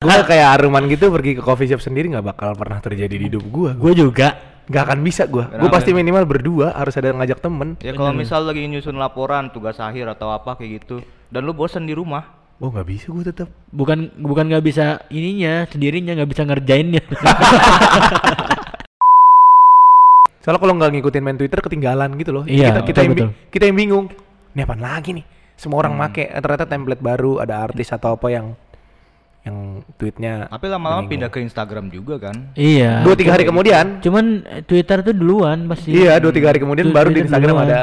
Gue kayak Aruman gitu pergi ke coffee shop sendiri nggak bakal pernah terjadi di hidup gue. Gue juga. Nggak akan bisa gue. Gue pasti minimal berdua harus ada yang ngajak temen. Ya kalau misal lagi nyusun laporan tugas akhir atau apa kayak gitu dan lu bosen di rumah. Oh nggak bisa gue tetap. Bukan bukan nggak bisa ininya sendirinya nggak bisa ngerjainnya. Soalnya kalau nggak ngikutin main Twitter ketinggalan gitu loh. Iya, kita, kita, betul, yang, betul. kita yang bingung. Ini apaan lagi nih? Semua orang make eh, ternyata template baru ada artis atau apa yang yang tweetnya. Tapi lama-lama pindah ke Instagram juga kan. iya. Dua tiga hari kemudian. Cuman eh, Twitter tuh duluan pasti. Iya dua tiga hari kemudian Tu- baru di Instagram duluan. ada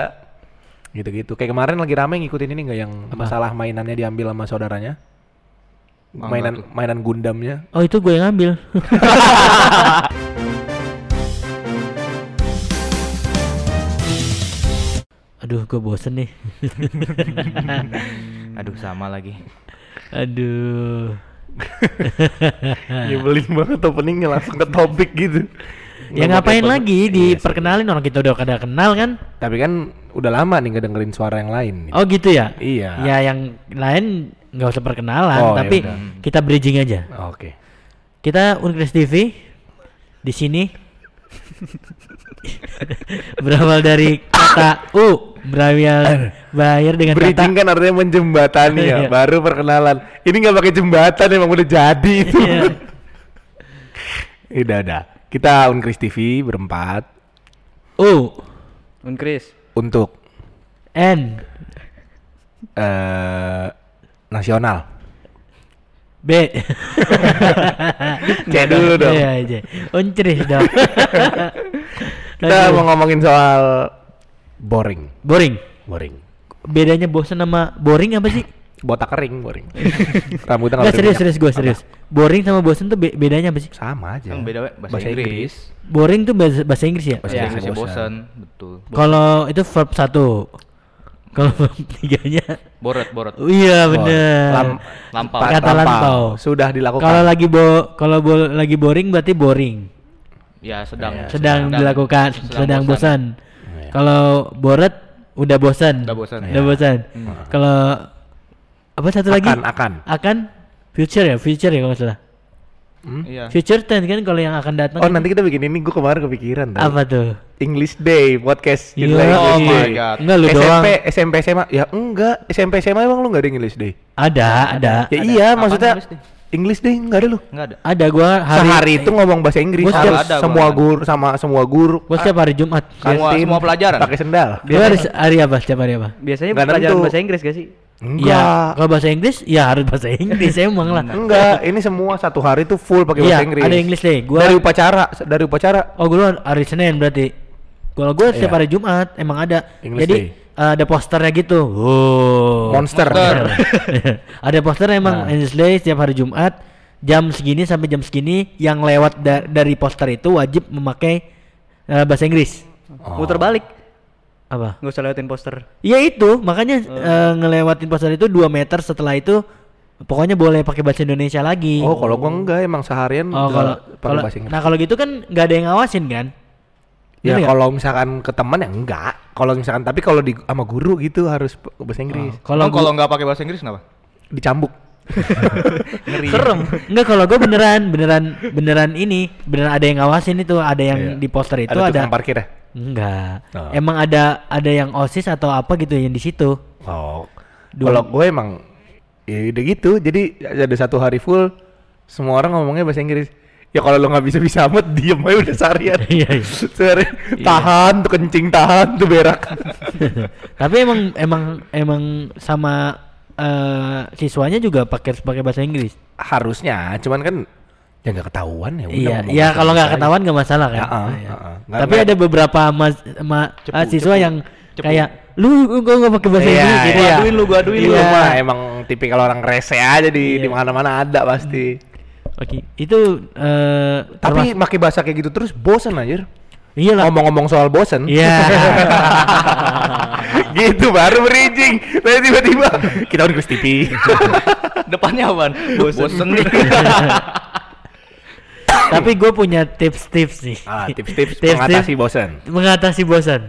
gitu-gitu. Kayak kemarin lagi rame ngikutin ini nggak yang masalah mainannya diambil sama saudaranya? Mainan tuh. mainan Gundamnya. Oh itu gue yang ngambil. Aduh, gue bosen nih. Aduh sama lagi. Aduh. Nyebelin banget openingnya langsung ke topik gitu. Ya Nggak ngapain pakai- lagi Iya, diperkenalin orang kita udah kada kenal kan? Tapi kan udah lama nih nggak dengerin suara yang lain. Oh gitu ya? Iya. Ya yang lain nggak usah perkenalan, Oh, ya tapi udah. kita bridging aja. Oke. Kita Unkris TV di sini berawal dari kata U berawal bayar dengan Bridging kata kan artinya menjembatani ya, Iya. baru perkenalan. Ini nggak pakai jembatan emang udah jadi itu. Iya. udah udah. Kita Unkris TV berempat U Unkris. untuk N eh nasional. B Cek dulu dong. Iya aja. Unkris dong. Kita mau ngomongin soal boring, boring. boring. Bedanya bosen sama boring apa sih? Botak kering, boring. Rambutnya nggak serius serius gue serius. Boring sama bosen tuh be- bedanya apa sih? Sama aja. Yang beda we, bahasa, Inggris. Boring tuh bahasa, bahasa Inggris ya? Bahasa Bahasa Inggris Inggrisnya bosan. bosan, betul. Kalau itu verb satu. Kalau verb tiganya Boret, boret. Oh, iya bener. Lam- Lampau. pa- Kata lampau. Sudah dilakukan. Kalau lagi bo kalau bo- lagi boring berarti boring. Ya sedang Iya, Sedang dilakukan, sedang, bosan. Iya. Kalau boret udah bosan. Udah bosan. Udah Iya. bosan. Kalau apa satu lagi? akan akan. Akan future ya, future ya kalau salah. Iya. Future tense kan kalau yang akan datang. Oh nanti kita bikin ini gue kemarin kepikiran tau. apa tuh? English Day podcast Iya. Judulnya English Oh my. God. Enggak lu SMP doang. SMP SMA ya enggak SMP SMA emang lu nggak ada English Day Ada, ada. ya iya Kapan maksudnya English Day enggak ada lu Enggak ada. Ada gua hari sehari itu ngomong bahasa Inggris Gua harus setiap- ada, gua semua ada. guru sama semua guru gua setiap hari Jumat. Semua- semua pelajaran? pakai sendal Gua hari, hari apa? Setiap hari apa? Biasanya Nggak pelajaran bahasa Inggris gak sih? enggak Iya, kalau bahasa Inggris ya harus bahasa Inggris emang lah. enggak ini semua satu hari tuh full pakai Iya, bahasa Inggris ada English Day. Gua dari upacara dari upacara Oh, gua hari Senin berarti. Kalau gua setiap Iya. hari Jumat emang ada. English Jadi Day. Eh, ada posternya gitu. Oh. monster, Monster. ada poster emang Nah. English Day setiap hari Jumat jam segini sampai jam segini yang lewat da- dari poster itu wajib memakai eh, bahasa Inggris. Oh. Muter balik. Apa? Nggak usah lewatin poster. Ya itu, makanya eh, ngelewatin poster itu 2 meter setelah itu pokoknya boleh pakai bahasa Indonesia lagi. oh kalau gua enggak emang seharian Oh, kalau pakai kalau bahasa Inggris nah kalau gitu kan nggak ada yang ngawasin kan? Ya nggak? kalau misalkan ke teman ya enggak. Kalau misalkan tapi kalau di sama guru gitu harus bahasa Inggris. kalau Emang gua- kalau nggak pakai bahasa Inggris kenapa? Dicambuk. Ngeri. Serem. Enggak kalau gue beneran beneran beneran ini beneran ada yang ngawasin itu ada yang Iya. di poster itu ada ada, parkir ya? enggak Oh. emang ada ada yang osis atau apa gitu yang di situ Oh. Kalau gue emang ya udah gitu. Jadi ada satu hari full semua orang ngomongnya bahasa Inggris. Ya kalau lo nggak bisa bisa amat diem aja udah seharian. Iya, iya. Sehari- tahan tuh kencing tahan tuh berak. tapi emang emang emang sama eh, siswanya juga pakai pakai bahasa Inggris Harusnya, cuman kan ya nggak ketahuan ya. udah iya iya kalau nggak ketahuan nggak masalah kan Ya, Iya. ah, ah. Nggak- tapi ada beberapa mas, ma- Cepu, ah, siswa cepu, yang cepu. kayak lu gua nggak pakai bahasa Iya, Inggris gitu iya. ya Aduin lu, gua aduin Lu lu. Iya. mah emang tipikal orang rese aja di Iya. di mana-mana ada pasti. Oke, itu eh Tapi termas- pakai bahasa kayak gitu terus bosen anjir. iyalah. Ngomong-ngomong soal bosen. Iya. gitu baru bridging. Tapi tiba-tiba kita udah TV. Depannya apaan? Bosen. nih. Tapi gue punya tips-tips nih. ah, tips-tips Tips-tips mengatasi bosen. mengatasi bosan.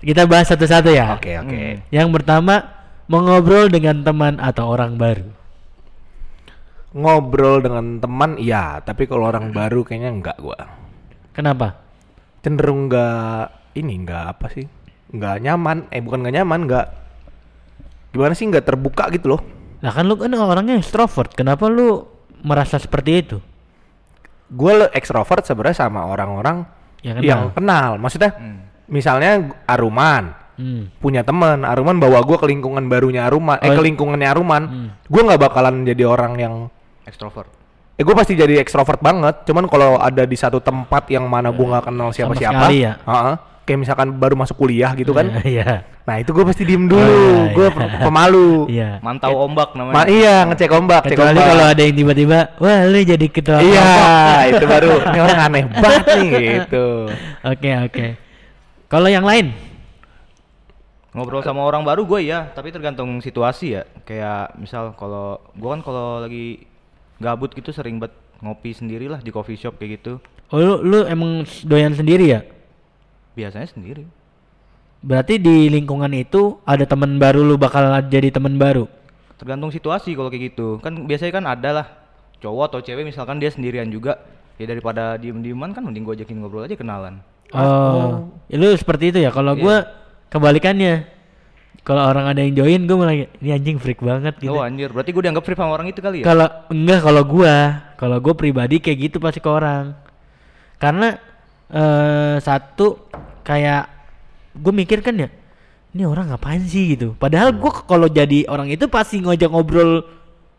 Kita bahas satu-satu ya. Oke, oke. Yang pertama, mengobrol dengan teman atau orang baru. Ngobrol dengan teman iya, tapi kalau orang baru kayaknya enggak gua. Kenapa? Cenderung enggak ini enggak apa sih? Enggak nyaman. Eh bukan enggak nyaman, enggak gimana sih enggak terbuka gitu loh. Nah kan lu kan orangnya extrovert. Kenapa lu merasa seperti itu? Gue ekstrovert sebenarnya sama orang-orang Yang yang, kenal. kenal. Maksudnya misalnya Aruman Hmm. punya teman, Aruman bawa gua ke lingkungan barunya Aruman, eh Oh, ke lingkungannya Aruman. Hmm. Gua nggak bakalan jadi orang yang Extrovert. Eh gue pasti jadi ekstrovert banget. Cuman kalau ada di satu tempat yang mana gue nggak kenal siapa-siapa, sekali ya? Heeh. kayak misalkan baru masuk kuliah gitu kan. Iya. Nah itu gue pasti diem dulu. iya, gue iya. pemalu. Iya. Mantau ombak namanya. Ma iya ngecek ombak, cek Kecuali ombak. kalau ada yang tiba-tiba, wah lu jadi ketua Iya, kelompok." itu baru. Ini orang aneh banget nih gitu. Oke oke. Kalau yang lain, Ngobrol sama orang baru gue ya, tapi tergantung situasi ya. Kayak misal kalau gue kan kalau lagi gabut gitu sering banget ngopi sendiri lah di coffee shop kayak gitu. oh, lu, lu emang doyan sendiri ya? Biasanya sendiri. Berarti di lingkungan itu ada teman baru lu bakal jadi teman baru. Tergantung situasi kalau kayak gitu. Kan biasanya kan ada lah cowok atau cewek misalkan dia sendirian juga. Ya daripada diem-dieman kan mending gue ajakin ngobrol aja kenalan. Oh, ya lu seperti itu ya. Kalau Iya. gua kebalikannya. Kalau orang ada yang join, gua malah ini anjing freak banget gitu. Oh anjir, berarti gue dianggap free sama orang itu kali ya? Kalau enggak kalau gua, kalau gua pribadi kayak gitu pasti ke orang. Karena eh satu kayak gue mikir kan ya, ini orang ngapain sih gitu. Padahal gua k- kalau jadi orang itu pasti ngajak ngobrol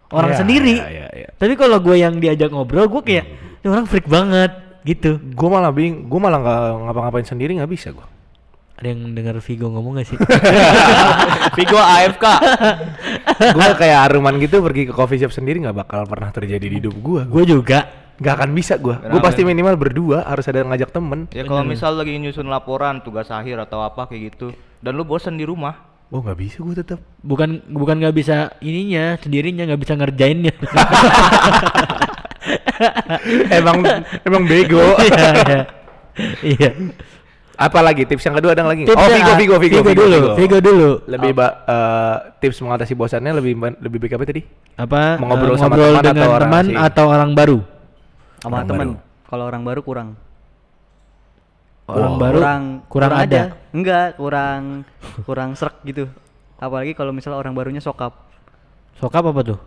orang Iya, sendiri. iya, iya, iya. Tapi kalau gue yang diajak ngobrol, gua kayak ini orang freak banget gitu. Gue malah bing, gue malah nggak ngapa-ngapain sendiri nggak bisa gue. Ada yang dengar Vigo ngomong gak sih? Vigo AFK. gue kayak Aruman gitu pergi ke coffee shop sendiri nggak bakal pernah terjadi di hidup gue. gue juga. Nggak akan bisa gue. Gue pasti minimal berdua harus ada yang ngajak temen. Ya kalau misal lagi nyusun laporan tugas akhir atau apa kayak gitu dan lu bosen di rumah, Oh nggak bisa gue tetap. Bukan bukan nggak bisa ininya sendirinya nggak bisa ngerjainnya. emang emang bego. Iya, iya. Iya. Apalagi tips yang kedua ada lagi? Tipsnya, oh Vigo, Vigo, Vigo, Vigo dulu, Vigo dulu. Lebih ba- eh, tips mengatasi bosannya lebih lebih baik apa tadi? Apa? Mengobrol eh, sama ngobrol teman dengan atau orang teman asing? atau orang baru? sama Orang baru. kalau orang baru kurang Orang baru kurang kurang, ada. aja. enggak kurang kurang serak gitu apalagi kalau misalnya orang barunya sokap Sokap apa tuh?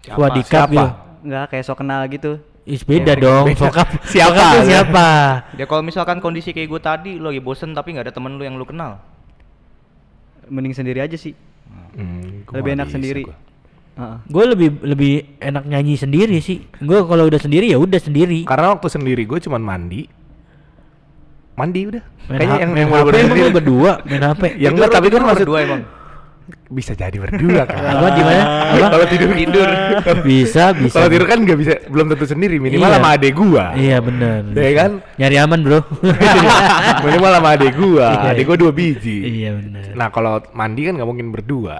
Siapa? Swadikap Siapa? gitu. enggak kayak sok kenal gitu Is beda Ya, dong. beda. Sokap. Siapa? Sokap tuh siapa? ya kalau misalkan kondisi kayak gue tadi lu lagi bosen tapi nggak ada temen lu yang lu kenal. mending sendiri aja sih Hmm, lebih enak sendiri gua. Heeh. Gue lebih lebih enak nyanyi sendiri sih. Gue kalau udah sendiri ya udah sendiri. Karena waktu sendiri gue cuman mandi. Mandi udah. Main Kayaknya yang main yang sendiri. lu berdua main HP. Ya enggak, tapi kan maksud berdua emang. Bisa jadi berdua kan. Apa gimana? Kalau tidur tidur. Bisa, bisa. Kalau tidur kan nggak bisa, belum tentu sendiri. Minimal Iya. sama adek gua. Iya bener. Ya kan? Nyari aman bro. Minimal sama adek gua. Iya. Adek gua dua biji. iya bener. Nah kalau mandi kan nggak mungkin berdua.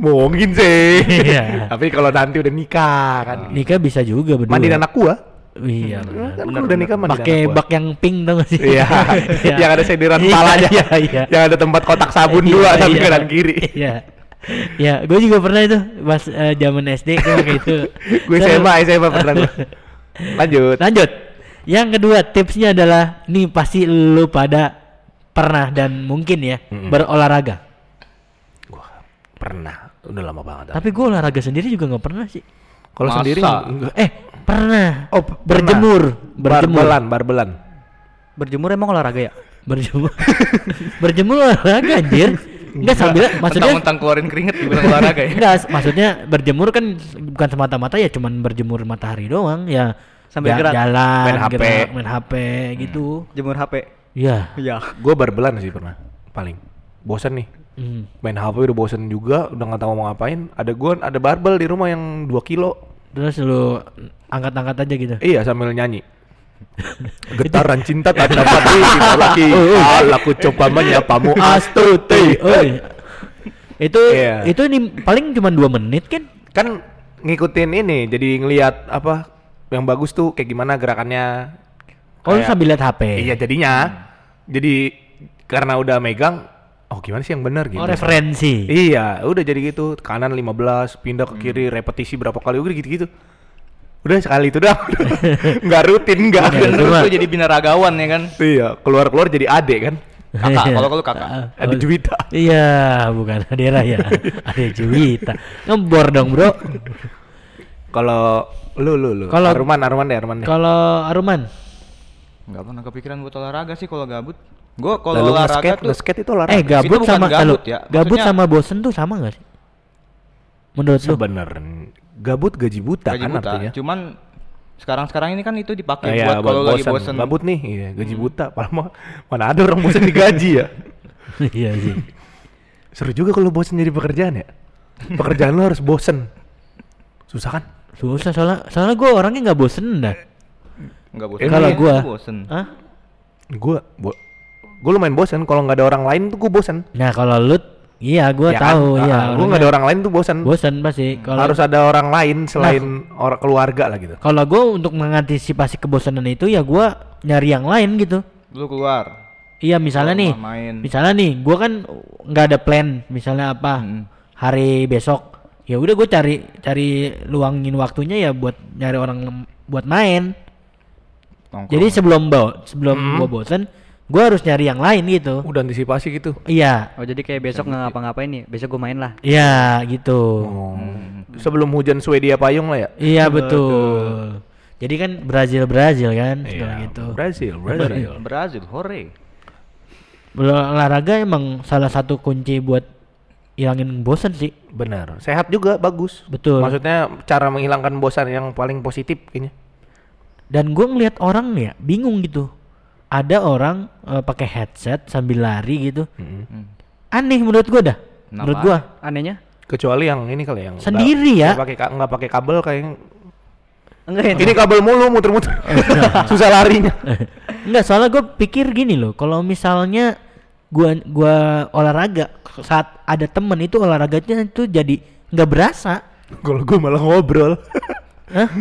Mungkin sih. Iya. Tapi kalau nanti udah nikah kan. Nikah bisa juga berdua. Mandi anak gua. Iya bener. Kan udah nikah mandi Pakai bak yang pink gak sih? Iya. yang ada sediran Iya, palanya. Iya, iya. Yang ada tempat kotak sabun Iya, dua tapi iya. kanan kiri. Iya. Ya, gue juga pernah itu pas eh, zaman SD gue pakai itu. gue SMA, SMA pernah gua. Lanjut. Lanjut. Yang kedua tipsnya adalah nih pasti lu pada pernah dan mungkin ya Mm-mm. berolahraga. Gua pernah. Udah lama banget. Tapi gue olahraga sendiri juga nggak pernah sih. kalau sendiri enggak. Eh pernah. Oh, p- berjemur, berjemur, Barbelan, barbelan. berjemur emang olahraga ya berjemur, berjemur olahraga anjir. Enggak sambil maksudnya Mentang-mentang keluarin keringet dibilang olahraga ya. Enggak, maksudnya berjemur kan bukan semata-mata ya cuman berjemur matahari doang ya. Sambil Ja- gerak. jalan, Main HP. gerak, main HP gitu. jemur HP Iya. ya Gue barbelan sih pernah. Paling. Bosan nih. Hmm. Main HP udah bosan juga, udah nggak tahu mau ngapain. Ada gue ada barbel di rumah yang 2 kilo. Terus lu angkat-angkat aja gitu. Iya sambil nyanyi. Getaran cinta tak dapat lagi. Aku coba menyapamu Astuti. Itu Iya. itu ini paling cuma dua menit kan? Kan ngikutin ini, jadi ngelihat apa yang bagus tuh kayak gimana gerakannya. Oh, Kayak- sambil lihat HP. Iya jadinya. Jadi karena udah megang, oh gimana sih yang benar gitu. Oh, referensi. Iya, udah jadi gitu. Kanan 15, pindah ke kiri, repetisi berapa kali udah gitu-gitu. Udah sekali itu dah. Nggak rutin, nggak. Iya, Bener cuma- tuh jadi binaragawan ya kan. Iya, keluar-keluar jadi ade kan. Kakak, kalau kalau kakak. Ada Juwita. Iya, bukan daerah ya. Ada Juwita. Ngebor dong, Bro. Kalau lu lu lu. Kalau- Arman Arman deh Arman deh. Kalau Aruman, Enggak pernah kepikiran buat olahraga sih kalau gabut. Gua Lalu kalau olahraga nge-skate, tuh nge-skate itu olahraga. eh gabut sama kalau gabut ya, gabut sama bosen tuh sama gak sih? Menurut lu? sebenarnya gabut gaji buta gaji kan buta. artinya. Cuman sekarang-sekarang ini kan itu dipakai Iya, buat kalau lagi bosan. bosen. Gabut nih, iya, gaji buta. Padahal mah mana ada orang bosan digaji ya. Iya sih. Seru juga kalau bosan jadi pekerjaan ya. Pekerjaan lo harus bosen. Susah kan? Susah soalnya soalnya gue orangnya nggak bosen dah. Enggak bosen. Kalau iya, gua, bosen. Hah? Gue bo gue lumayan bosan kalau nggak ada orang lain tuh gue bosan. Nah kalau lu, iya gue Ya kan? tahu, Ah, iya. gue nggak ada orang lain tuh bosan. Bosen pasti. Kalau Harus ada orang lain selain orang keluarga lah gitu. kalau gue untuk mengantisipasi kebosanan itu ya gue nyari yang lain gitu. Lu keluar. Iya misalnya nih, main. misalnya nih, gue kan nggak ada plan, misalnya apa Mm. hari besok, ya udah gue cari cari luangin waktunya ya buat nyari orang buat main. Nongkrong. Jadi sebelum bawa sebelum Hmm. gue bosen, gue harus nyari yang lain gitu. Udah antisipasi gitu. Iya, Oh jadi kayak besok nggak ngapa-ngapain nih, besok gue main lah. iya gitu. Oh. Sebelum hujan Swedia payung lah ya. Iya betul. Jadi kan Brazil Brazil kan segala Iya, gitu. Brazil, Brazil. Brazil, hore. Olahraga emang salah satu kunci buat hilangin bosan sih. Benar. Sehat juga bagus. Betul. Maksudnya cara menghilangkan bosan yang paling positif kayaknya. Dan gue ngeliat orang ya bingung gitu. Ada orang eh, pakai headset sambil lari gitu. Hmm. Aneh menurut gue dah. Menurut Kenapa? gua Anehnya? Kecuali yang ini kali yang Sendiri ya? nggak pakai ka- nggak pakai kabel kayak Enggak ya? ini kabel mulu muter-muter. Susah larinya. Enggak, soalnya gue pikir gini loh, kalau misalnya gua gua olahraga saat ada temen itu olahraganya itu jadi nggak berasa. Kalau gue malah ngobrol.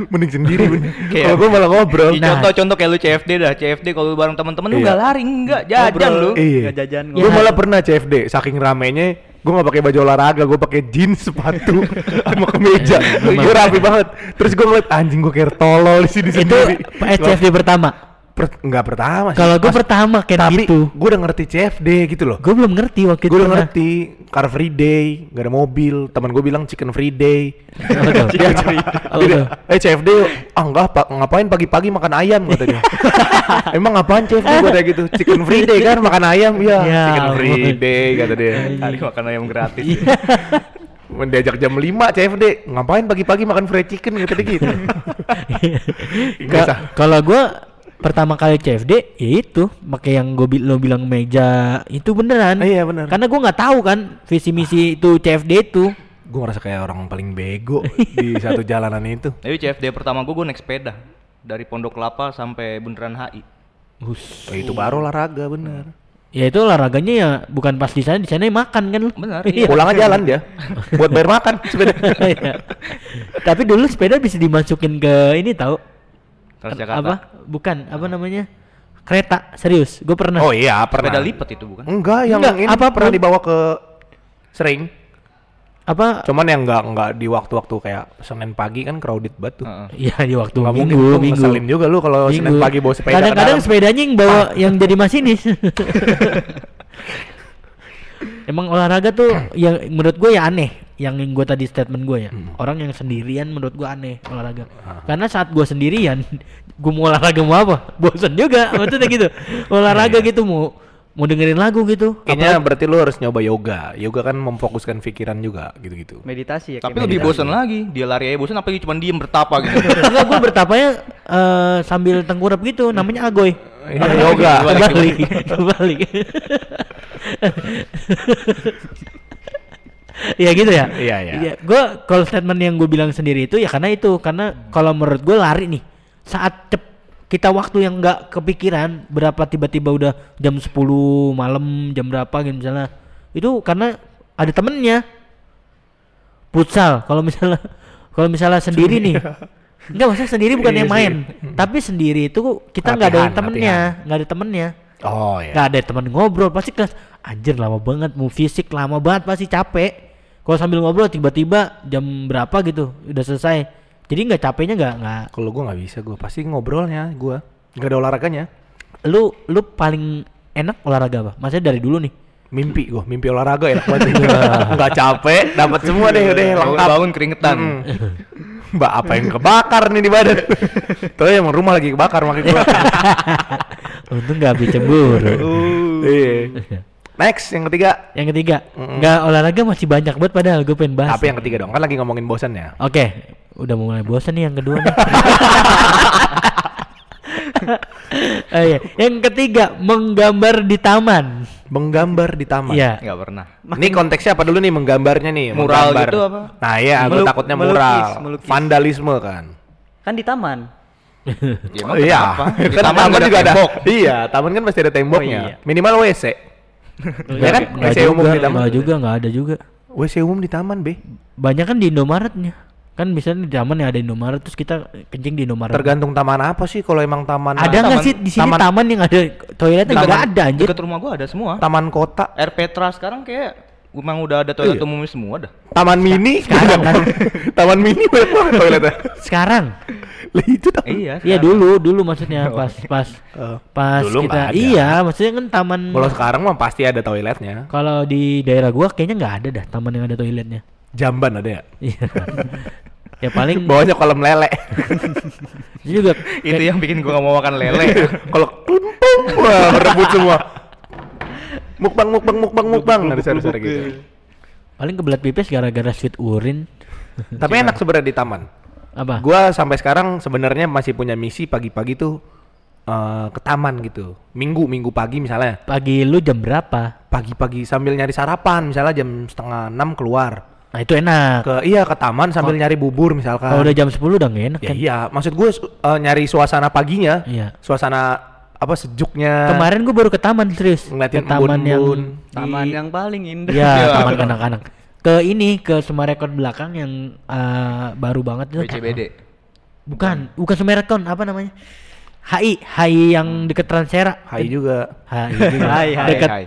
Mending sendiri Kalau gue malah ngobrol. Nah. Contoh-contoh kayak lu CFD dah, CFD kalau bareng teman-teman lu Iya. enggak lari, enggak jajan Ngobrol. lu. Iya. Nggak jajan, Gue malah pernah CFD, saking ramenya gue nggak pakai baju olahraga, gue pakai jeans, sepatu, sama kemeja. gue rapi banget. Terus gue ngeliat anjing gue kayak tolol di sini itu sendiri. CFD pertama. Per, nggak pertama sih. Kalau gue pertama kayak tapi gitu. gue udah ngerti CFD gitu loh. Gue belum ngerti waktu itu. Gue udah ngerti car free day, gak ada mobil. Teman gue bilang chicken free day. Tuh? eh CFD, ah enggak pak, ngapain pagi-pagi makan ayam kata dia. Emang ngapain CFD gue kayak gitu? Chicken free day kan makan ayam, ya. Ya chicken free day kata dia. Hari makan ayam gratis. Iya. Men diajak jam 5 CFD, ngapain pagi-pagi makan fried chicken gitu. Nggak sah. Kalau gue pertama kali CFD ya itu pakai yang gue lo bilang meja itu beneran. Iya, bener. Karena gue nggak tahu kan visi misi itu CFD itu. gue ngerasa kayak orang paling bego di satu jalanan itu. Tapi CFD pertama gua gua naik sepeda dari Pondok Kelapa sampai Bundaran HI. Hus. Oh, itu baru olahraga bener. Ya itu olahraganya ya bukan pas di sana, di sana makan kan lu. Benar, Iya. Pulangnya jalan dia, buat bayar makan sepeda. Iya. Tapi dulu sepeda bisa dimasukin ke ini tahu Transjakarta. apa? Bukan, apa namanya? Kereta, serius. Gue pernah. Oh iya, pernah. Sepeda lipat itu bukan? Enggak, yang Enggak, ini apa pun. pernah dibawa ke sering. Apa? Cuman yang enggak enggak di waktu-waktu kayak Senin pagi kan crowded banget tuh. Iya di waktu Nggak minggu, mungkin, minggu. ngeselin juga lu kalau Senin pagi bawa sepeda Kadang-kadang sepedanya yang bawa yang jadi masinis. Emang olahraga tuh yang menurut gue ya aneh. Yang gue tadi statement gue ya. Hmm. Orang yang sendirian menurut gue aneh olahraga. Ah. Karena saat gue sendirian, gue mau olahraga mau apa? Bosan juga. Maksudnya gitu. Olahraga gitu mau mau dengerin lagu gitu. Kayaknya berarti lu harus nyoba yoga. Yoga kan memfokuskan pikiran juga gitu-gitu. Meditasi ya. Tapi lebih bosan lagi. Dia lari aja bosan apalagi cuma diem bertapa gitu. Enggak gue bertapanya eh, sambil tengkurap gitu. Namanya agoy. Iya, yoga. Kebalik, kebalik. ya gitu ya. Iya, iya. Gue kalau statement yang gue bilang sendiri itu ya karena itu karena kalau menurut gue lari nih saat cep kita waktu yang nggak kepikiran berapa tiba-tiba udah jam 10 malam jam berapa gitu misalnya itu karena ada temennya futsal kalau misalnya kalau misalnya sendiri nih Enggak maksudnya sendiri bukan Iya yang main tapi sendiri itu kita nggak ada temennya nggak ada temennya Oh ya. nggak ada teman ngobrol pasti kelas anjir lama banget mau fisik lama banget pasti capek kalau sambil ngobrol tiba-tiba jam berapa gitu udah selesai Jadi nggak capeknya nggak nggak. Kalau gua nggak bisa, gua pasti ngobrolnya gua. Nggak ada olahraganya. Lu lu paling enak olahraga apa? Maksudnya dari dulu nih. Mimpi gua, mimpi olahraga enak banget. Nggak capek, dapat semua deh, udah lengkap. Bangun keringetan. Mbak apa yang kebakar nih di badan? Tuh emang rumah lagi kebakar makanya gua. Untung nggak habis cemburu. Iya. Next yang ketiga. Yang ketiga, Mm-mm. nggak olahraga masih banyak banget padahal gue pengen bahas. Tapi yang ketiga dong, kan lagi ngomongin bosan ya. Oke, udah mulai bosan nih yang kedua nih. Oh iya. Yang ketiga, menggambar di taman. Menggambar di taman. Iya. Nggak pernah. Ini konteksnya apa dulu nih menggambarnya nih? Mural Menggambar. gitu apa? Nah iya, aku Meluk- takutnya melukis, mural. melukis. Vandalisme kan. Kan di taman. Ya, Oh, iya? Di kan taman taman juga ada. tembok. Iya, taman kan pasti ada temboknya. iya. Minimal WC. Ya kan? WC umum di taman. juga, nggak ada juga. WC umum di taman, Be. Banyak kan di Indomaretnya. Kan misalnya di taman ya ada Indomaret terus kita kencing di Indomaret. Tergantung taman apa sih kalau emang taman ada nggak sih di sini taman- taman, yang ada toiletnya nggak ada anjir. Dekat rumah gua ada semua. taman kota, Air Petra sekarang kayak emang udah ada toilet Iya. umum semua dah. taman mini sekarang kan. taman mini banyak banget toiletnya. Sekarang. Lah itu taman. Iya. Iya dulu, dulu maksudnya pas pas Eh, pas dulu kita iya, maksudnya kan taman Kalau sekarang mah pasti ada toiletnya. kalau di daerah gua kayaknya nggak ada dah taman yang ada toiletnya. Jamban ada ya. Iya. ya paling Bawahnya kolam lele. itu juga Itu kayak- yang bikin gua nggak mau makan lele. Kalau klumpung, wah berebut semua. Mukbang, mukbang, mukbang, mukbang. Ada suara-suara gitu. paling kebelat pipis gara-gara sweet urin. Tapi enak sebenarnya di taman. Apa? Gua sampai sekarang sebenarnya masih punya misi pagi-pagi tuh eh, ke taman gitu. Minggu, minggu pagi misalnya. Pagi lu jam berapa? Pagi-pagi sambil nyari sarapan, misalnya jam setengah enam keluar. Nah, itu enak. Ke iya ke taman sambil nyari bubur misalkan. Kalau udah jam 10 udah nggak enak Ya kan? iya, maksud gue eh, nyari suasana paginya. Iya. Suasana apa sejuknya. Kemarin gua baru ke taman serius. ngeliatin ke taman yang embun-embun. Taman di- yang paling indah. Ya, Iya. taman kanak-kanak. Ke ini ke Sumarekon belakang yang eh, baru banget tuh. BCBD. Bukan, bukan Sumarekon, apa namanya? HI, HI yang deket Transera. Hai juga. HI juga. Hai, hai, Deket hai.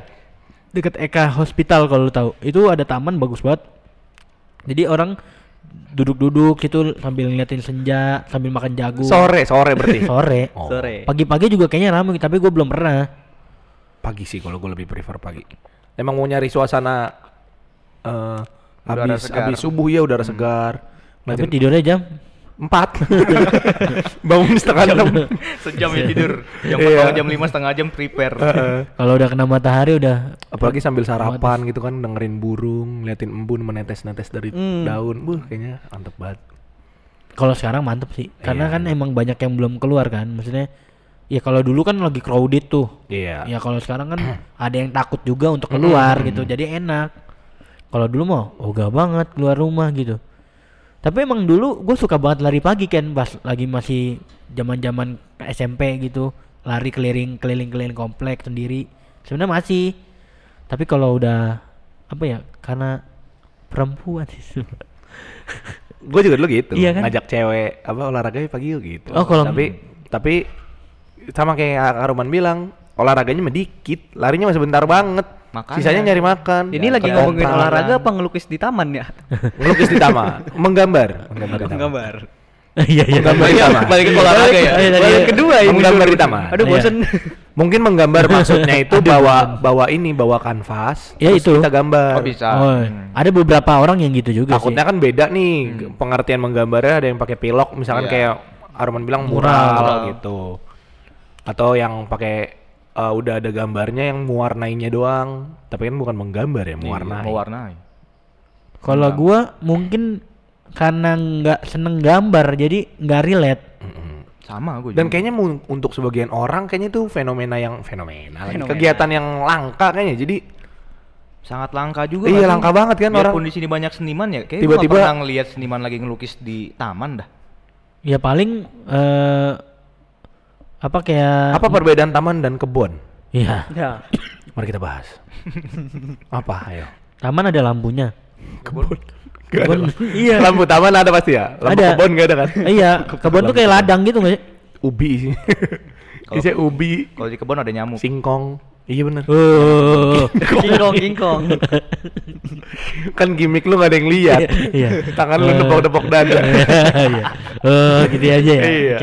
deket Eka Hospital kalau lu tahu. Itu ada taman bagus banget. Jadi orang duduk-duduk gitu sambil ngeliatin senja, sambil makan jagung. Sore, sore berarti. Sore. Oh. Sore. Pagi-pagi juga kayaknya ramai, tapi gue belum pernah. Pagi sih kalau gue lebih prefer pagi. Emang mau nyari suasana eh Udara habis segar. habis subuh ya udara segar. Tapi tidurnya jam empat. Bangun setengah enam. Sejam ya tidur. Jam Iya. bangun jam 5 setengah jam prepare. Heeh. kalau udah kena matahari udah Apalagi sambil sarapan gitu kan dengerin burung, ngeliatin embun menetes-netes dari Hmm. daun. Buh, kayaknya mantep banget. kalau sekarang mantep sih. Karena Iya. kan emang banyak yang belum keluar kan. Maksudnya ya kalau dulu kan lagi crowded tuh. Iya. Ya kalau sekarang kan ada yang takut juga untuk keluar Mm. gitu. Jadi enak. Kalau dulu mau ogah banget keluar rumah gitu. Tapi emang dulu gue suka banget lari pagi kan pas lagi masih zaman-zaman SMP gitu. Lari keliling keliling-keliling komplek sendiri. Sebenarnya masih. Tapi kalau udah apa ya? Karena perempuan sih. Gue juga dulu gitu, Iya kan? ngajak cewek apa olahraga pagi gitu. Oh, kalau- tapi tapi sama kayak Kak Ruman bilang, olahraganya mah dikit, larinya masih bentar banget. Makanya. Sisanya nyari makan. Ini Ya, lagi ngomongin olahraga apa ngelukis di taman ya? Ngelukis di taman, menggambar, menggambar di taman. Gambar. Iya iya. Menggambar di taman. Balik ke olahraga ya. Iya, tadi- Baru kedua ini. Menggambar di taman. Aduh Iya. bosen. Mungkin menggambar maksudnya itu bawa bawa ini, bawa kanvas, Ya, terus itu. kita gambar. Oh bisa. Oh, Hmm. ada beberapa orang yang gitu juga Takutnya sih. kan beda nih pengertian menggambarnya ada yang pakai pilok misalkan Iya. kayak Arman bilang Mural. mural, gitu. Atau yang pakai uh, udah ada gambarnya yang mewarnainya doang. Tapi kan bukan menggambar ya, Iya, mewarnai. Mewarnai. Kalau gua mungkin karena nggak seneng gambar jadi nggak relate. Mm-mm. Sama gue. Dan kayaknya mu- untuk sebagian orang kayaknya itu fenomena yang fenomena. Fenomena. kegiatan yang langka kayaknya. Jadi sangat langka juga. Iya, langka banget kan orang. Di sini banyak seniman ya, kayak Tiba-tiba- pernah ngelihat seniman lagi ngelukis di taman dah. Ya paling eh apa kayak apa perbedaan taman dan kebun? Iya, Ya. Mari kita bahas. apa? Ayo. taman ada lampunya. Kebun. Kebun, iya. Lampu taman ada pasti ya. Lampu Ada. kebun gak ada kan? Eh, iya, kebun tuh kayak ladang gitu nggak sih? Ubi sih. Kalau- Isinya ubi, Kalau di kebun ada nyamuk. singkong. Iya bener. Oh. King Kong, King Kong. kan gimmick lu gak ada yang lihat. Iya. Tangan lu Eh. nepok-nepok dada. Iya. Oh, gitu aja ya. Iya.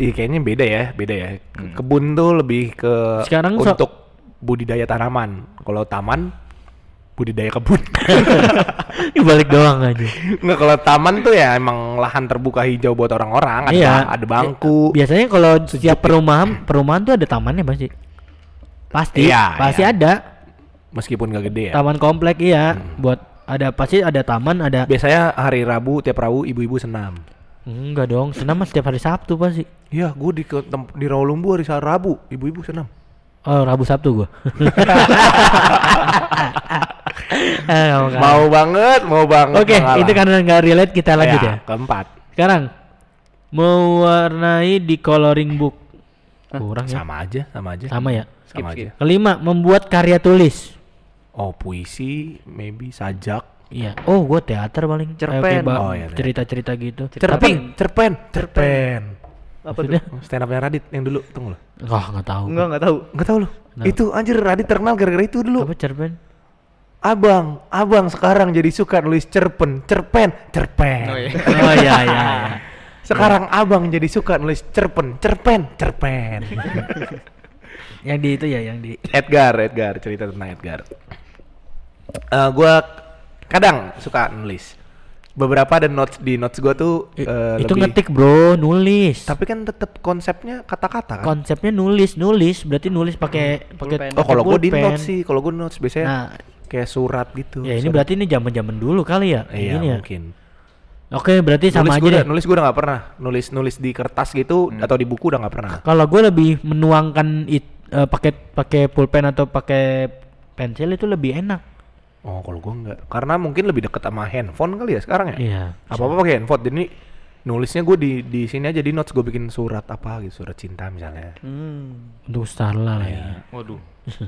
Iya kayaknya beda ya, beda ya. Ke- Kebun tuh lebih ke Sekarang so- untuk budidaya tanaman. Kalau taman budidaya kebun. Ini balik doang aja. Nggak kalau taman tuh ya emang lahan terbuka hijau buat orang-orang. Ada, Iya. ada bangku. Biasanya kalau setiap perumahan, perumahan tuh ada tamannya pasti. Pasti. Iya, pasti iya. ada. Meskipun gak gede ya. Taman komplek iya. Hmm. Buat ada pasti ada taman, ada Biasanya hari Rabu tiap Rabu ibu-ibu senam. Enggak dong, senam mah setiap hari Sabtu pasti. Iya, gue di ke- tem- di Rawalumbu hari Rabu ibu-ibu senam. Oh, Rabu Sabtu gua. Eh, mau banget, mau banget. Oke, mengalah. itu karena nggak relate kita lanjut ya. Keempat. Sekarang mewarnai di coloring book. Kurang ya. Sama aja, sama aja. Sama ya. Skip, Sama skip. aja. Kelima, membuat karya tulis. Oh, puisi, maybe sajak. Iya. Oh, gua teater paling. Cerpen. Ba- Oh, iya, teater. cerita-cerita gitu. Cerpen, cerpen, cerpen. Apa tuh? Stand upnya Radit yang dulu, tunggu lo. Wah, nggak tahu. Enggak, enggak tahu. Enggak tahu lo. Kenapa? Itu anjir Radit terkenal gara-gara itu dulu. Apa cerpen? Abang, abang sekarang jadi suka nulis cerpen, cerpen, cerpen. Oh, iya. oh iya iya. iya. Sekarang abang jadi suka nulis cerpen, cerpen, cerpen. yang di itu ya, yang di Edgar, Edgar, cerita tentang Edgar. Eh gua kadang suka nulis. Beberapa ada notes di notes gua tuh I- eh, itu lebih- ngetik bro, nulis. Tapi kan tetap konsepnya kata-kata kan. Konsepnya nulis, nulis. Berarti nulis pakai pakai Pulpen. oh, kalau gua di notes sih, kalau gua notes biasanya Nah, kayak surat gitu. ya ini Surat. berarti ini zaman-zaman dulu kali ya. Iya, Ini ya. mungkin. Oke, berarti sama nulis aja gua udah, deh. nulis gua udah nggak pernah. Nulis nulis di kertas gitu atau di buku udah nggak pernah. Kalau gue lebih menuangkan it eh, pakai pakai pulpen atau pakai pensil itu lebih enak. Oh, kalau gua nggak. Karena mungkin lebih deket sama handphone kali ya sekarang ya. Iya. Apa-apa pakai handphone. Jadi nulisnya gue di di sini aja di notes gue bikin surat apa gitu, surat cinta misalnya. Hmm. Untuk Starla lah ya. Waduh.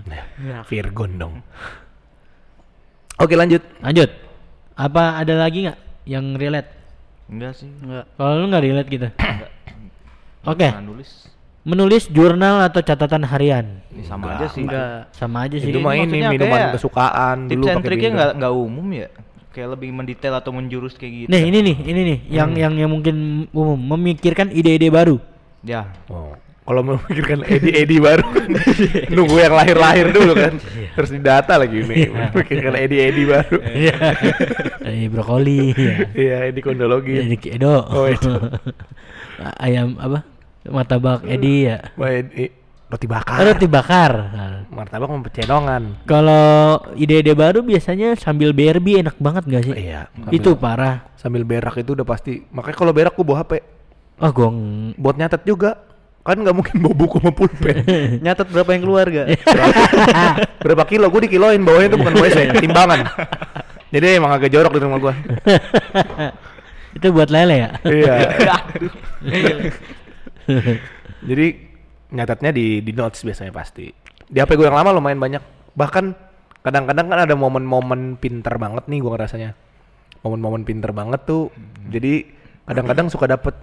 Nah, Virgon dong. Oke lanjut. Lanjut. Apa ada lagi nggak yang relate? Enggak sih. Enggak. Kalau lu nggak relate gitu. Oke. Jangan nulis. Menulis jurnal atau catatan harian. Ini sama Enggak. aja sih. Enggak. Sama aja sih. Itu mah ini minuman kayak kesukaan Tips dulu and pakai triknya binder. nggak nggak umum ya. Kayak lebih mendetail atau menjurus kayak gitu. Nih, ini nih, ini nih yang Hmm. yang yang mungkin umum memikirkan ide-ide baru. Ya. Oh. Kalau memikirkan Edi-Edi baru nunggu yang lahir-lahir dulu kan. Terus didata lagi nih. Memikirkan Edi-Edi baru. Iya. Eh brokoli ya. Iya, Edi kondologi. Jadi Edo. Oh, Edo. Ayam apa? Martabak Edi ya. Wah, Edi- roti bakar. Roti bakar. Nah, Martabak sama pecenongan. Kalau ide-ide baru biasanya sambil BRB enak banget gak sih? Iya. Itu parah. Sambil berak itu udah pasti. Makanya kalau berak gua bawa HP. Oh gong. Buat nyatet juga. Kan nggak mungkin bawa buku sama pulpen. Nyatet berapa yang keluar gak? Berapa kilo? Gue dikiloin bawahnya itu bukan WC, timbangan. Jadi emang agak jorok di rumah gua. itu buat lele ya? iya. Jadi nyatetnya di di notes biasanya pasti. Di HP gue yang lama lumayan banyak. Bahkan kadang-kadang kan ada momen-momen pinter banget nih gua ngerasanya. Momen-momen pinter banget tuh. Jadi kadang-kadang suka dapet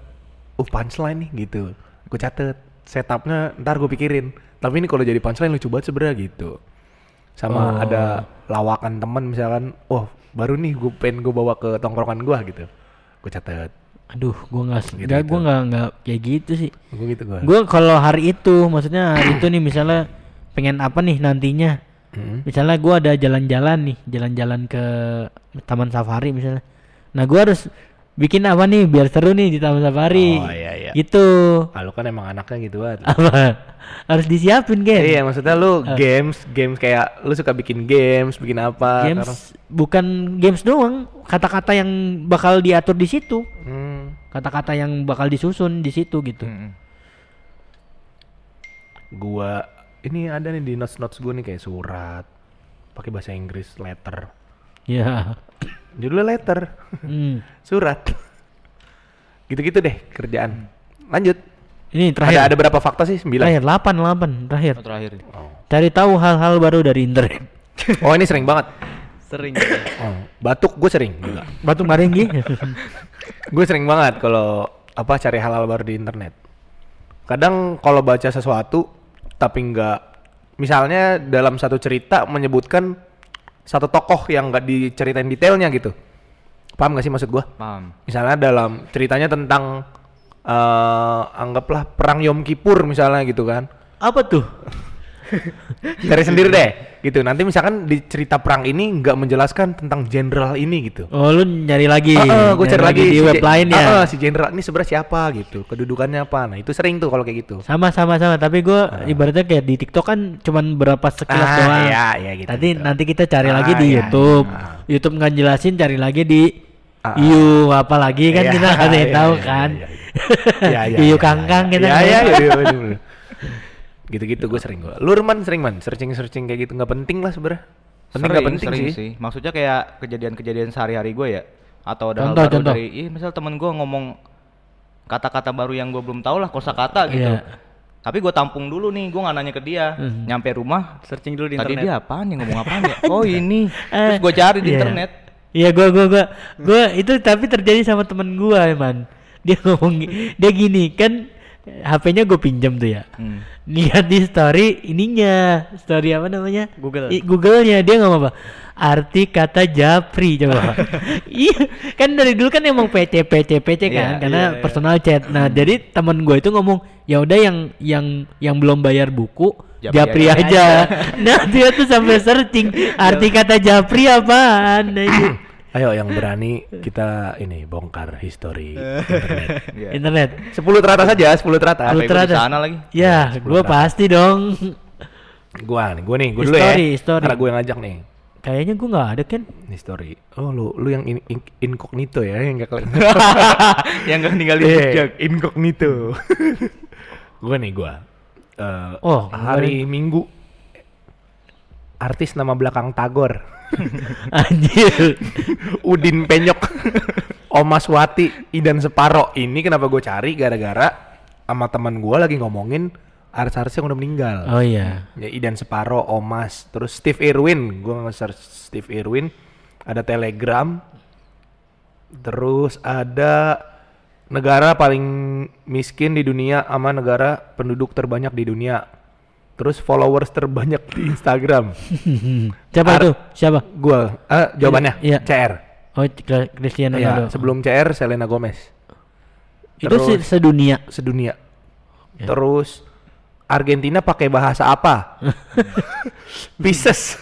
uh punchline nih gitu. Gue catet setupnya ntar gue pikirin. Tapi ini kalau jadi punchline lucu banget sebenernya gitu. Sama Oh. ada lawakan temen misalkan, oh baru nih gue pengen gue bawa ke tongkrongan gua gitu. Gue catet. Aduh, gua nggak, Gitu-gitu. nggak, gua nggak nggak kayak gitu sih. Gue gitu gue. Gua kalau hari itu, maksudnya hari itu nih misalnya pengen apa nih nantinya? Hmm. Misalnya gua ada jalan-jalan nih, jalan-jalan ke taman safari misalnya. Nah, gua harus bikin apa nih biar seru nih di taman safari. Oh, iya, iya. Gitu. Kalau kan emang anaknya gitu banget. Apa? harus disiapin kan? Iya, maksudnya lu Eh. games, games kayak lu suka bikin games, bikin apa? Games karena- bukan games doang, kata-kata yang bakal diatur di situ. Hmm, Kata-kata yang bakal disusun di situ gitu. Mm-mm. gua ini ada nih di notes notes gua nih kayak surat, pakai bahasa Inggris letter. Ya. Judulnya letter, Hmm. surat. Gitu-gitu deh kerjaan. Lanjut. Ini Ada terakhir. ada berapa fakta sih? Sembilan. Terakhir 8 8 terakhir. Oh, terakhir. Oh. Cari tahu hal-hal baru dari internet. oh ini sering banget. Sering. Oh, batuk gue sering juga. Batu Maringgi. gue sering banget kalau apa cari halal baru di internet. Kadang kalau baca sesuatu tapi nggak misalnya dalam satu cerita menyebutkan satu tokoh yang nggak diceritain detailnya gitu. Paham gak sih maksud gua? Paham. Misalnya dalam ceritanya tentang eh anggaplah perang Yom Kippur misalnya gitu kan. Apa tuh? Cari sendiri deh gitu. Nanti misalkan di cerita perang ini nggak menjelaskan tentang jenderal ini gitu. Oh lu nyari lagi. gue nyari cari lagi di si web lain ya. Heeh, si jenderal ini sebenarnya siapa gitu, kedudukannya apa. Nah, itu sering tuh kalau kayak gitu. Sama sama sama, tapi gua ibaratnya kayak di TikTok kan cuman berapa sekilas Ah, doang. iya, iya, gitu, Nanti gitu. nanti kita cari lagi Ah, di iya, YouTube. iya. YouTube nggak jelasin, cari lagi di Ah, ah. Iu apa lagi kan Iya, kita yang iya, tahu iya, kan. iya, Iya, iya, iya, kangkang iya, kita Iya, iya, tahu. iya, iya, bener, bener. Gitu-gitu gue sering gue. Lu man sering man, searching-searching kayak gitu nggak penting lah sebenarnya. Penting nggak Sering, penting sering sih. Maksudnya kayak kejadian-kejadian sehari-hari gue ya. Atau ada hal Contoh, baru contoh. dari, iya misal temen gue ngomong kata-kata baru yang gue belum tahu lah kosakata gitu. Iya. Tapi gue tampung dulu nih, gue nggak nanya ke dia. Mhm. Nyampe rumah, Searching dulu di tadi internet. dia apaan ya ngomong apaan ya? Oh ini. Terus gue cari di Iya. internet. Iya gua gua gua gua itu tapi terjadi sama temen gua man. Dia ngomong dia gini kan HP-nya gue pinjam tuh ya. Hmm. Lihat di story ininya, story apa namanya? Google. I- Google-nya dia ngomong apa? Arti kata japri coba. iya, kan dari dulu kan emang PC PC PC kan Iya, karena iya, iya. personal chat. Nah, jadi temen gue itu ngomong, "Ya udah yang yang yang belum bayar buku Japri Japri, aja." aja. nah, dia tuh sampai searching arti kata japri apaan. Nah. Ayo yang berani kita ini bongkar history internet. Iya. Internet. 10 teratas aja, 10 teratas. Lu Apa ikut di teratas. sana lagi? Ya, Sepuluh gue teratas. pasti dong. Gua nih, gua nih, gua dulu ya. History. Karena gue yang ngajak nih. Kayaknya gue nggak ada kan? History. Oh, lu lu yang in, in- incognito ya, yang enggak kelihatan. yang gak ninggalin Iya, jejak. incognito. gua nih gua. Eh, Oh, hari Minggu artis nama belakang Tagor. Anjir. Udin Penyok. Omas Wati, Idan Separo. Ini kenapa gue cari gara-gara sama teman gua lagi ngomongin artis-artis yang udah meninggal. Oh iya. Ya, Idan Separo, Omas, terus Steve Irwin, gua nge-search Steve Irwin, ada Telegram, terus ada negara paling miskin di dunia sama negara penduduk terbanyak di dunia, terus followers terbanyak di Instagram. Siapa Ar- itu? Siapa? Gua, eh, jawabannya Iya. CR. Oh, Cri- Cristiano Ya, Ronaldo. sebelum CR Selena Gomez. itu terus- sedunia. sedunia. Ya. Terus Argentina pakai bahasa apa? Pisces.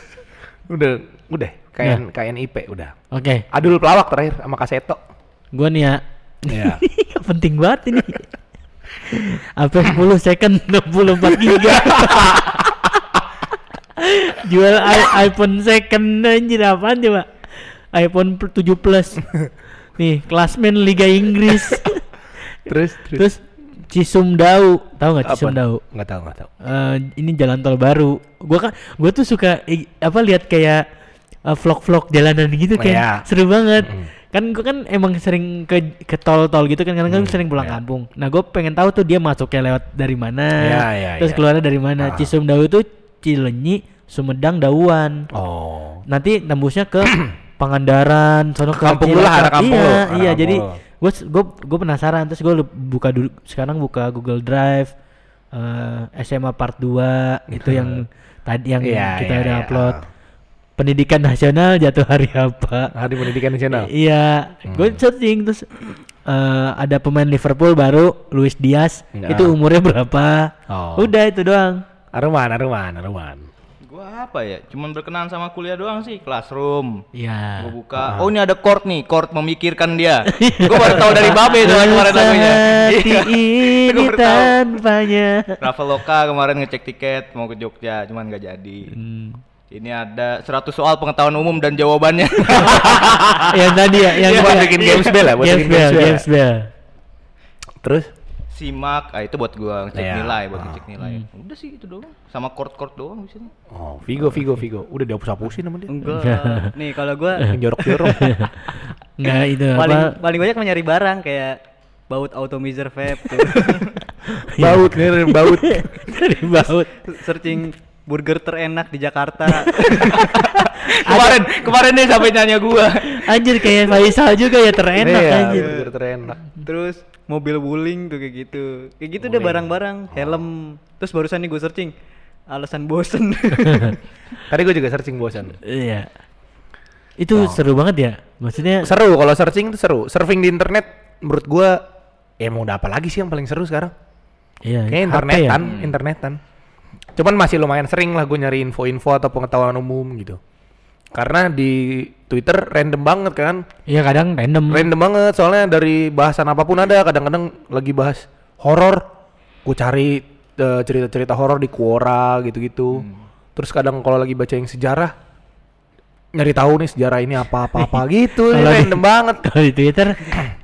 udah, udah KN KNIP udah. Oke, Adul Pelawak terakhir sama Kaseto. gua nih ya. Iya. Penting banget ini. Apa 10 second 64 giga. Jual iPhone second anjir apaan coba? iPhone 7 Plus. Nih, klasmen Liga Inggris. terus Terus Cisumdau, tahu nggak Cisumdau? Nggak tahu, nggak tahu. Eh, ini jalan tol baru. Gua kan gua tuh suka i- apa lihat kayak eh, vlog-vlog jalanan gitu kan. Iya. Seru banget. Mm-mm. Kan gua kan emang sering ke ke tol-tol gitu kan karena kan Hmm, sering pulang iya. kampung. Nah, gue pengen tahu tuh dia masuknya lewat dari mana. Iya, iya, terus iya. keluarnya dari mana. Ah. Cisumdau itu Cilenyi, Sumedang, Dauan. Oh. Nanti tembusnya ke Pangandaran, sono ke Kampung lu lah, arah kampung Iya, lu, iya. kampung Jadi gue gue gue penasaran terus gue buka dulu sekarang buka Google Drive eh, SMA Part 2 itu yang tadi yang Iya, kita iya, udah iya. upload. Pendidikan nasional jatuh hari apa? Hari Pendidikan Nasional. Iya, gue Hmm. searching terus eh, ada pemain Liverpool baru Luis Diaz. Ya. Itu umurnya berapa? Oh. Udah itu doang. Aruman, Aruman, Aruman. Gua apa ya? Cuman berkenan sama kuliah doang sih, classroom. Iya. Gua buka. Oh, ini ada chord nih, chord memikirkan dia. gua baru tahu dari Babe tuh kemarin lagunya. Iya. ini Gua baru tahu. tanpanya. Traveloka kemarin ngecek tiket mau ke Jogja, cuman nggak jadi. Hmm. Ini ada 100 soal pengetahuan umum dan jawabannya. yang tadi ya, yang Iya, buat bikin games bell ya, buat games bell, games bell. games bell. Terus Simak, ah itu buat gua ngecek Iya. nilai, buat Ah. ngecek nilai. Udah sih itu doang. Sama chord-chord doang biasanya. oh, Vigo, Vigo, Vigo. Udah dihapus-hapusin sama dia. Enggak. Nih kalau gua jorok-jorok. Enggak itu paling apa? paling banyak mencari barang kayak baut automizer vape tuh. baut, nih, baut. Dari baut. searching burger terenak di Jakarta. kemarin, kemarin nih sampai nanya gua. Anjir kayak Faisal juga ya terenak Iya, anjir. burger terenak. Terus mobil wuling tuh kayak gitu. Kayak gitu deh barang-barang, helm. Terus barusan nih gue searching alasan bosen. Tadi gue juga searching bosan. Iya. Itu seru banget ya. Maksudnya Seru kalau searching itu seru. Surfing di internet menurut gua ya mau udah apa lagi sih yang paling seru sekarang? iya, Kayak internetan, ya? internetan. Cuman masih lumayan sering lah gue nyari info-info atau pengetahuan umum gitu. Karena di Twitter random banget kan. Iya, kadang random. Random banget soalnya dari bahasan apa pun ada. Kadang-kadang lagi bahas horor, gue cari eh, cerita-cerita horor di Quora gitu-gitu. Terus kadang kalau lagi baca yang sejarah nyari tahu nih sejarah ini apa-apa-apa gitu. Kalau di- random banget. Kalau di Twitter,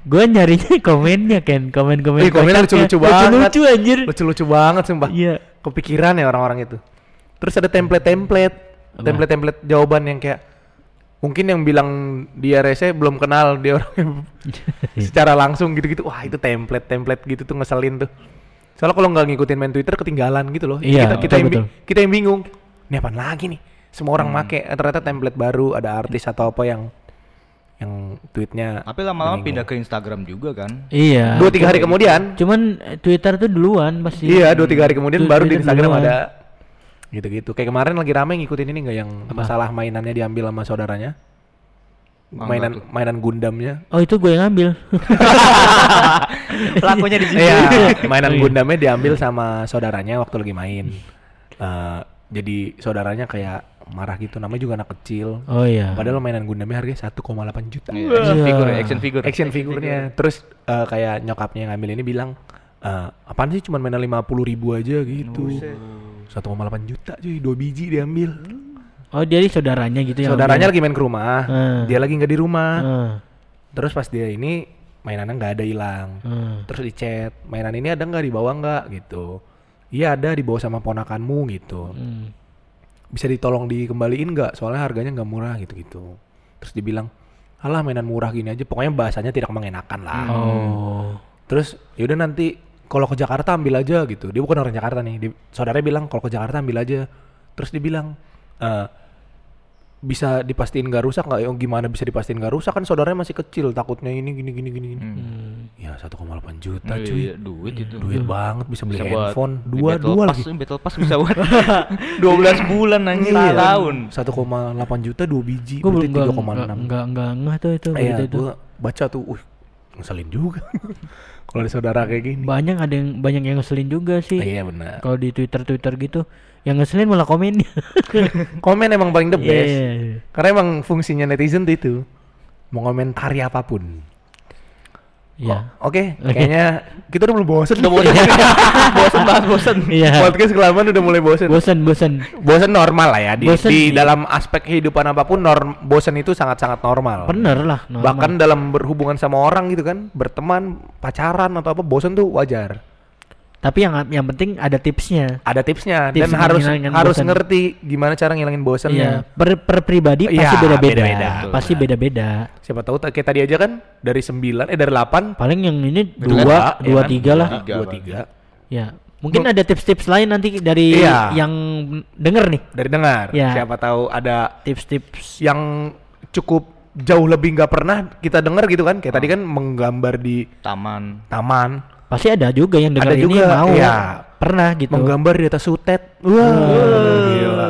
gue nyarinya komennya kan, komen-komen. Ih, komennya kocaknya. lucu-lucu banget. Lucu-lucu anjir. Lucu-lucu banget sumpah. Iya. Kepikiran ya orang-orang itu. Terus ada template-template, Apa? template-template jawaban yang kayak mungkin yang bilang dia rese belum kenal dia orang yang secara langsung gitu-gitu. Wah, itu template-template gitu tuh ngeselin tuh. Soalnya kalau nggak ngikutin main Twitter ketinggalan gitu loh. Iya, kita, kita, betul, yang, betul. Hmm. kita yang bingung. Ini apaan lagi nih? Semua orang make eh, ternyata template baru, ada artis atau apa yang yang tweetnya Tapi lama-lama pindah ke Instagram juga kan. Iya. dua tiga hari kemudian Cuman eh, Twitter tuh duluan pasti. Iya, dua tiga hari kemudian baru di Instagram duluan. ada gitu-gitu. Kayak kemarin lagi rame ngikutin ini nggak yang masalah mainannya diambil sama saudaranya? Mangga mainan tuh. mainan Gundamnya. Oh itu gue yang ngambil. Pelakunya di sini. Iya, mainan Oh, iya. Gundamnya diambil sama saudaranya waktu lagi main. Eh, jadi saudaranya kayak marah gitu. Namanya juga anak kecil. Oh iya. Padahal mainan Gundamnya harganya 1,8 juta. Iya, action figure, action figure. Action figurnya. Terus eh, kayak nyokapnya yang ngambil ini bilang, eh, apaan sih cuma mainan 50 ribu aja gitu. 1,8 juta cuy, dua biji diambil. Oh jadi saudaranya gitu ya. Saudaranya lagi main ke rumah, Hmm. dia lagi nggak di rumah. Heeh. Terus pas dia ini mainannya nggak ada hilang. Heeh. Terus di chat, mainan ini ada nggak dibawa nggak gitu. Iya ada dibawa sama ponakanmu gitu. Hmm. Bisa ditolong dikembaliin nggak? Soalnya harganya nggak murah gitu-gitu. Terus dibilang, alah mainan murah gini aja. Pokoknya bahasanya tidak mengenakan lah. Oh. Terus yaudah nanti kalau ke Jakarta ambil aja gitu. Dia bukan orang Jakarta nih. Dia, saudaranya bilang kalau ke Jakarta ambil aja. Terus dia bilang eh bisa dipastiin nggak rusak nggak? Ya gimana bisa dipastiin nggak rusak kan saudaranya masih kecil takutnya ini gini gini gini. gini. Hmm. Ya 1,8 juta Iya, cuy. iya, duit itu. Duit banget bisa beli Bisa buat handphone. Dua Battle dua Pass, lagi. Battle Pass bisa buat 12 bulan anjir Iya. tahun. 1,8 juta dua biji. Belum berarti enggak 3,6. enggak enggak enggak tuh itu Iya, itu. gua baca tuh, uh, ngeselin juga. kalau saudara kayak gini. Banyak ada yang banyak yang ngeselin juga sih. Iya benar. Kalau di Twitter Twitter gitu, yang ngeselin malah komennya. Komen emang paling the best. Iya. Karena emang fungsinya netizen tuh itu mau komentari apa pun. Iya. Oh, Oke, kayaknya kita udah mulai bosen. Udah bosen. bosen banget bosen. Iya. Podcast kelamaan udah mulai bosen. Bosan bosan. Bosen normal lah ya di, Bosen, di iya. dalam aspek kehidupan apa pun norm bosen itu sangat-sangat normal. Bener lah. normal. Bahkan dalam berhubungan sama orang gitu kan, berteman, pacaran atau apa, bosen tuh wajar. Tapi yang yang penting ada tipsnya. Ada tipsnya Tips dan harus harus bosen. ngerti gimana cara ngilangin Iya. bosennya. Per, per pribadi pasti Iya, beda-beda. beda-beda. Pasti beda-beda. Siapa tahu ta- kayak tadi aja kan dari 9 eh dari 8 Paling yang ini Dua, dua, ya dua kan? tiga lah. Tiga, dua Bang. tiga Ya. Mungkin ada tips-tips lain nanti dari Iya. yang denger nih. dari dengar. Ya. Siapa tahu ada Tips-tips. yang cukup jauh lebih nggak pernah kita dengar gitu kan. Kayak tadi kan menggambar di Taman. taman, Pasti ada juga yang denger Ada ini juga, mau. iya. Pernah gitu. menggambar di atas sutet. Wah, gila.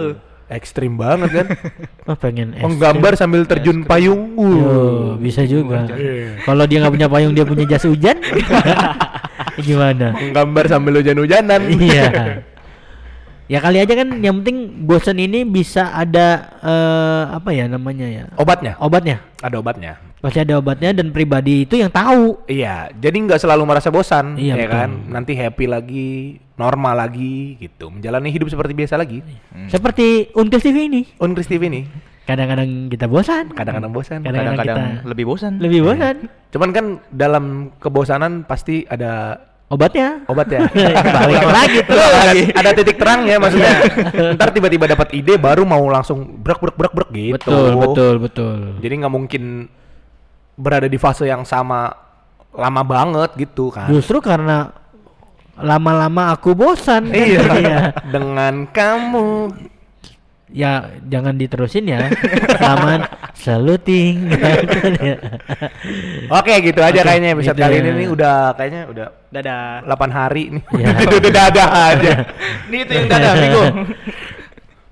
Ekstrim banget kan. Oh, pengen es menggambar sambil terjun payung. krim. Yo, Uh. bisa juga. Iya. Kalau dia nggak punya payung, dia punya jas hujan. Gimana? Menggambar sambil hujan-hujanan. iya. Ya kali aja kan yang penting bosan ini bisa ada eh, apa ya namanya ya? Obatnya? Obatnya. Ada obatnya. Pasti ada obatnya dan pribadi itu yang tahu. Iya, jadi nggak selalu merasa bosan, Iya, ya betul. kan? Nanti happy lagi, normal lagi, gitu. Menjalani hidup seperti biasa lagi. Seperti Unkris TV ini. Unkris TV ini Kadang-kadang kita bosan, kadang-kadang bosan. Kadang- Kadang-kadang kita- lebih bosan. lebih bosan. Cuman kan dalam kebosanan pasti ada Obatnya. obat ya. Balik lagi tuh. ada, ada titik terang ya maksudnya. Ntar tiba-tiba dapat ide baru mau langsung brak brak brak brak gitu. Betul, betul, betul. Jadi nggak mungkin berada di fase yang sama lama banget gitu kan. Justru karena lama-lama aku bosan. Iya. Dengan kamu ya jangan diterusin ya. Laman saluting. Oke, gitu aja Oke, kayaknya episode gitu kali ya. ini nih udah kayaknya udah Dadah. 8 hari nih. Ya. udah dadah aja. Nih itu yang dadah, Vigo.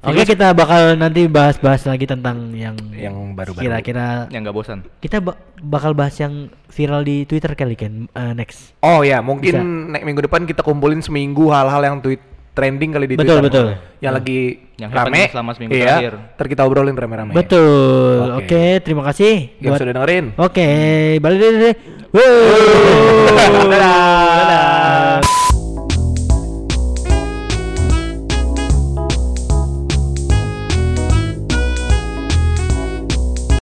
Oke, kita bakal nanti bahas-bahas lagi tentang yang Yang baru-baru. Kira-kira Yang nggak bosan. kita ba- bakal bahas yang viral di Twitter kali kan eh, next. Oh ya, mungkin Bisa. nek minggu depan kita kumpulin seminggu hal-hal yang tweet trending kali di Betul, Twitter. betul. Yang lagi Yang rame. selama seminggu iya, terakhir. Ntar kita obrolin rame-rame. Betul. Oke. Oke, terima kasih Yang sudah dengerin. Oke, balik deh. deh. Dadah. Dadah.